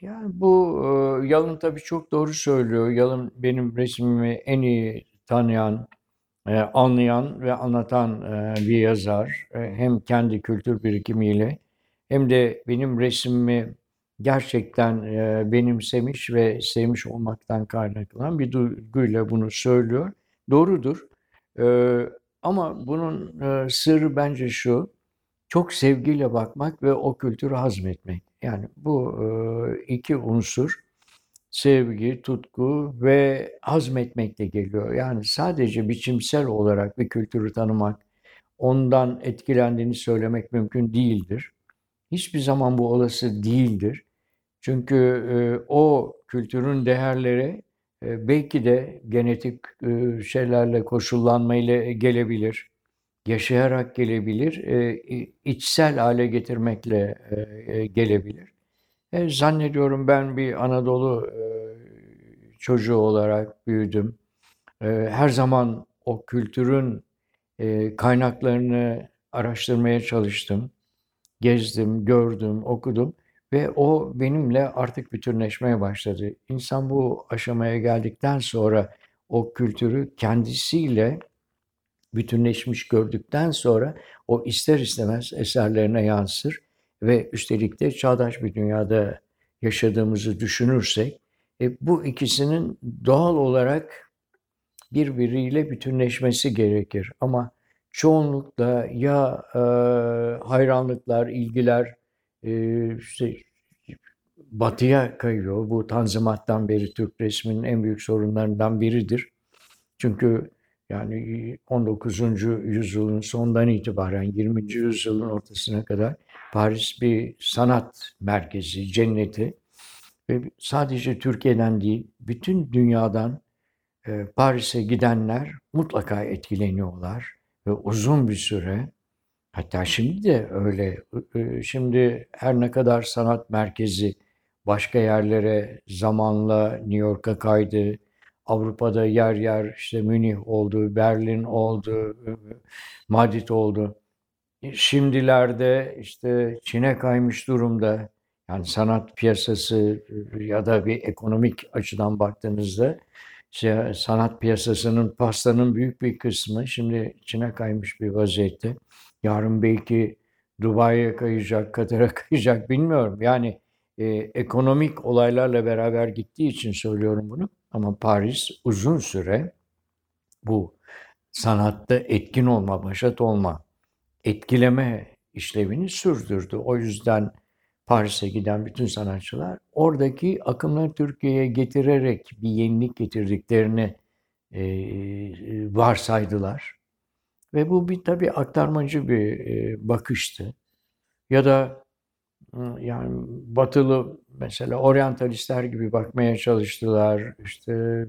Yani bu e, Yalın tabii çok doğru söylüyor. Yalın benim resmimi en iyi tanıyan, e, anlayan ve anlatan e, bir yazar. E, hem kendi kültür birikimiyle hem de benim resmimi gerçekten e, benimsemiş ve sevmiş olmaktan kaynaklanan bir duyguyla bunu söylüyor. Doğrudur. E, ama bunun e, sırrı bence şu, çok sevgiyle bakmak ve o kültürü hazmetmek. Yani bu iki unsur sevgi, tutku ve hazmetmek de geliyor. Yani sadece biçimsel olarak bir kültürü tanımak, ondan etkilendiğini söylemek mümkün değildir. Hiçbir zaman bu olası değildir. Çünkü o kültürün değerleri belki de genetik şeylerle, koşullanmayla gelebilir, yaşayarak gelebilir, e, içsel hale getirmekle e, gelebilir. E, zannediyorum ben bir Anadolu çocuğu olarak büyüdüm. Her zaman o kültürün kaynaklarını araştırmaya çalıştım. Gezdim, gördüm, okudum ve o benimle artık bütünleşmeye başladı. İnsan bu aşamaya geldikten sonra o kültürü kendisiyle bütünleşmiş gördükten sonra o ister istemez eserlerine yansır ve üstelik de çağdaş bir dünyada yaşadığımızı düşünürsek e, bu ikisinin doğal olarak birbiriyle bütünleşmesi gerekir. Ama çoğunlukla ya e, hayranlıklar, ilgiler e, işte batıya kayıyor. Bu Tanzimat'tan beri Türk resminin en büyük sorunlarından biridir. Çünkü yani 19. yüzyılın sondan itibaren 20. yüzyılın ortasına kadar Paris bir sanat merkezi, cenneti ve sadece Türkiye'den değil, bütün dünyadan e, Paris'e gidenler mutlaka etkileniyorlar ve uzun bir süre hatta şimdi de öyle e, şimdi her ne kadar sanat merkezi başka yerlere zamanla New York'a kaydı, Avrupa'da yer yer işte Münih oldu, Berlin oldu, Madrid oldu. Şimdilerde işte Çin'e kaymış durumda. Yani sanat piyasası ya da bir ekonomik açıdan baktığınızda işte sanat piyasasının pastanın büyük bir kısmı şimdi Çin'e kaymış bir vaziyette. Yarın belki Dubai'ye kayacak, Katar'a kayacak bilmiyorum. Yani e, ekonomik olaylarla beraber gittiği için söylüyorum bunu. Ama Paris uzun süre bu sanatta etkin olma, başat olma, etkileme işlevini sürdürdü. O yüzden Paris'e giden bütün sanatçılar oradaki akımları Türkiye'ye getirerek bir yenilik getirdiklerini e, varsaydılar. Ve bu bir tabii aktarmacı bir e, bakıştı. Ya da yani batılı mesela oryantalistler gibi bakmaya çalıştılar. İşte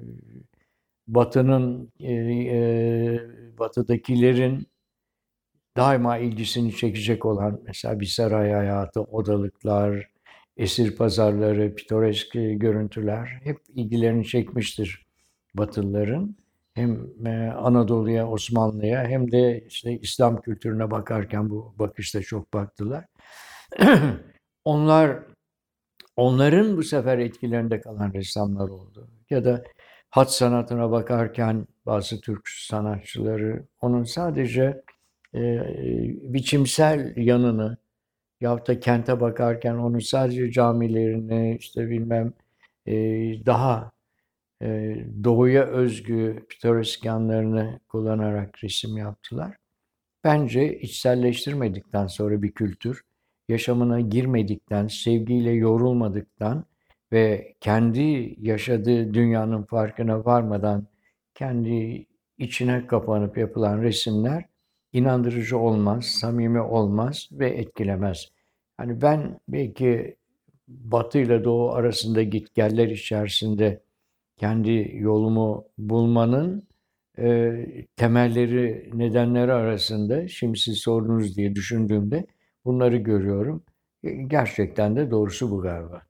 batının e, e, batıdakilerin daima ilgisini çekecek olan mesela bir saray hayatı, odalıklar, esir pazarları, pitoresk görüntüler hep ilgilerini çekmiştir Batılıların. Hem e, Anadolu'ya, Osmanlı'ya hem de işte İslam kültürüne bakarken bu bakışta çok baktılar. Onlar onların bu sefer etkilerinde kalan ressamlar oldu. Ya da hat sanatına bakarken bazı Türk sanatçıları onun sadece e, biçimsel yanını yahut da kente bakarken onun sadece camilerini işte bilmem e, daha e, doğuya özgü pitoresk yanlarını kullanarak resim yaptılar. Bence içselleştirmedikten sonra bir kültür yaşamına girmedikten, sevgiyle yorulmadıktan ve kendi yaşadığı dünyanın farkına varmadan kendi içine kapanıp yapılan resimler inandırıcı olmaz, samimi olmaz ve etkilemez. Hani ben belki Batı ile Doğu arasında gitgeller içerisinde kendi yolumu bulmanın e, temelleri, nedenleri arasında şimdi siz sordunuz diye düşündüğümde Bunları görüyorum. Gerçekten de doğrusu bu galiba.